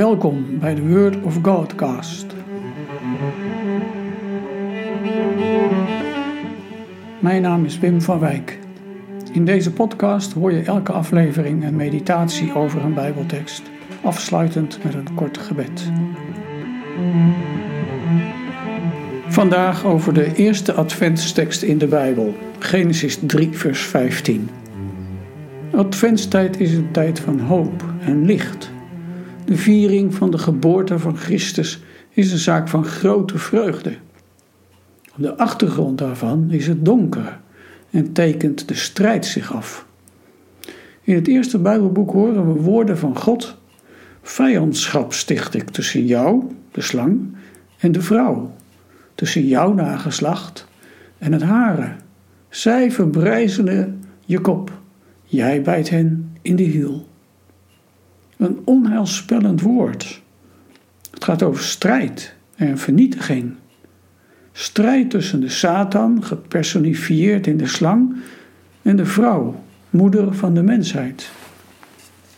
Welkom bij de Word of Godcast. Mijn naam is Wim van Wijk. In deze podcast hoor je elke aflevering een meditatie over een Bijbeltekst, afsluitend met een kort gebed. Vandaag over de eerste adventstekst in de Bijbel, Genesis 3, vers 15. Adventstijd is een tijd van hoop en licht. De viering van de geboorte van Christus is een zaak van grote vreugde. Op de achtergrond daarvan is het donker en tekent de strijd zich af. In het eerste Bijbelboek horen we woorden van God. Vijandschap sticht ik tussen jou, de slang, en de vrouw, tussen jouw nageslacht en het hare. Zij verbrijzelen je kop, jij bijt hen in de hiel. Een onheilspellend woord. Het gaat over strijd en vernietiging. Strijd tussen de Satan, gepersonifieerd in de slang, en de vrouw, moeder van de mensheid.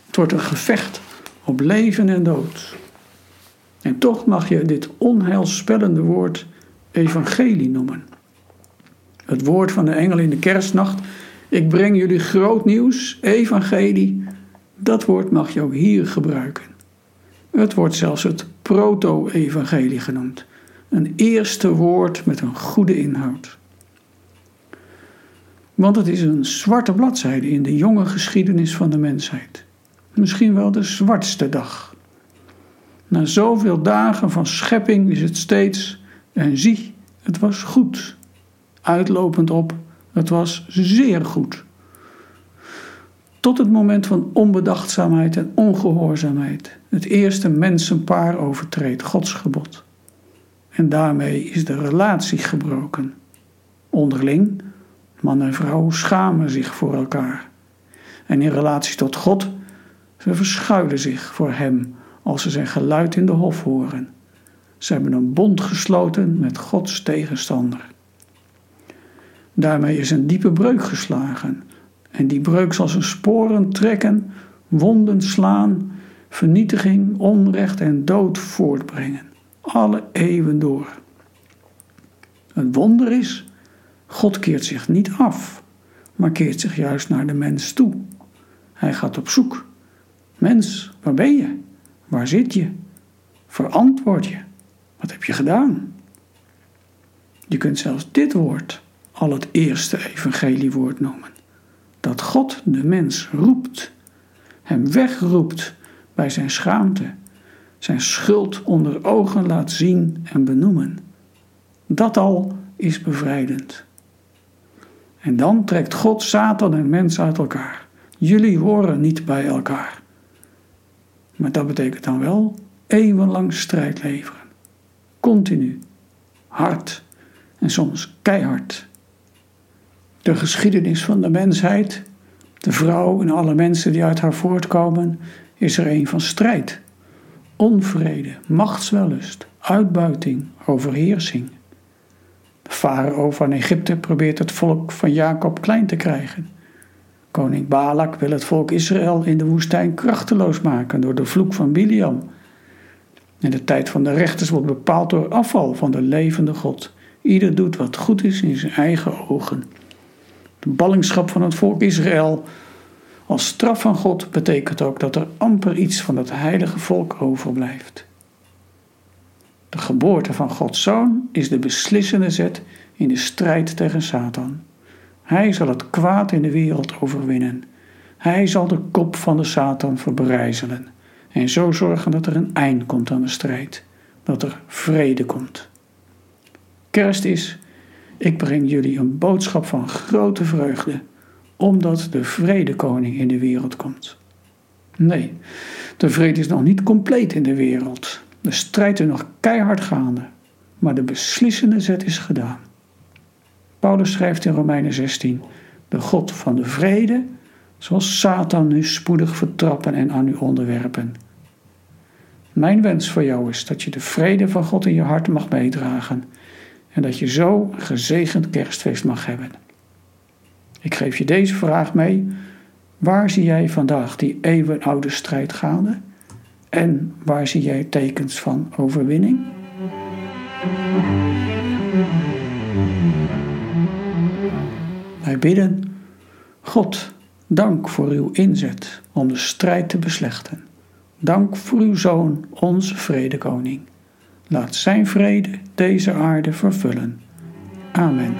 Het wordt een gevecht op leven en dood. En toch mag je dit onheilspellende woord evangelie noemen. Het woord van de engel in de kerstnacht, ik breng jullie groot nieuws, evangelie, dat woord mag je ook hier gebruiken. Het wordt zelfs het proto-evangelie genoemd. Een eerste woord met een goede inhoud. Want het is een zwarte bladzijde in de jonge geschiedenis van de mensheid. Misschien wel de zwartste dag. Na zoveel dagen van schepping is het steeds, en zie, het was goed. Uitlopend op, het was zeer goed. Tot het moment van onbedachtzaamheid en ongehoorzaamheid. Het eerste mensenpaar overtreedt Gods gebod. En daarmee is de relatie gebroken. Onderling, man en vrouw schamen zich voor elkaar. En in relatie tot God, ze verschuilen zich voor Hem als ze zijn geluid in de hof horen. Ze hebben een bond gesloten met Gods tegenstander. Daarmee is een diepe breuk geslagen. En die breuk zal zijn sporen trekken, wonden slaan, vernietiging, onrecht en dood voortbrengen alle eeuwen door. Het wonder is, God keert zich niet af, maar keert zich juist naar de mens toe. Hij gaat op zoek. Mens, waar ben je? Waar zit je? Verantwoord je. Wat heb je gedaan? Je kunt zelfs dit woord al het eerste evangeliewoord noemen. Dat God de mens roept, hem wegroept bij zijn schaamte zijn schuld onder ogen laat zien en benoemen. Dat al is bevrijdend. En dan trekt God Satan en mens uit elkaar. Jullie horen niet bij elkaar. Maar dat betekent dan wel eeuwenlang strijd leveren. Continu. Hard. En soms keihard. De geschiedenis van de mensheid, de vrouw en alle mensen die uit haar voortkomen, is er een van strijd onvrede, machtswellust, uitbuiting, overheersing. De farao van Egypte probeert het volk van Jacob klein te krijgen. Koning Balak wil het volk Israël in de woestijn krachteloos maken door de vloek van Biliam. En de tijd van de rechters wordt bepaald door afval van de levende God. Ieder doet wat goed is in zijn eigen ogen. De ballingschap van het volk Israël als straf van God betekent ook dat er amper iets van het heilige volk overblijft. De geboorte van Gods zoon is de beslissende zet in de strijd tegen Satan. Hij zal het kwaad in de wereld overwinnen. Hij zal de kop van de Satan verbrijzelen en zo zorgen dat er een eind komt aan de strijd, dat er vrede komt. Kerst is, ik breng jullie een boodschap van grote vreugde omdat de vredekoning in de wereld komt. Nee, de vrede is nog niet compleet in de wereld. De strijd is nog keihard gaande, maar de beslissende zet is gedaan. Paulus schrijft in Romeinen 16: De God van de vrede zal Satan nu spoedig vertrappen en aan u onderwerpen. Mijn wens voor jou is dat je de vrede van God in je hart mag meedragen en dat je zo een gezegend kerstfeest mag hebben. Ik geef je deze vraag mee. Waar zie jij vandaag die eeuwenoude strijd gaande? En waar zie jij tekens van overwinning? Wij bidden, God, dank voor uw inzet om de strijd te beslechten. Dank voor uw Zoon, onze vredekoning. Laat zijn vrede deze aarde vervullen. Amen.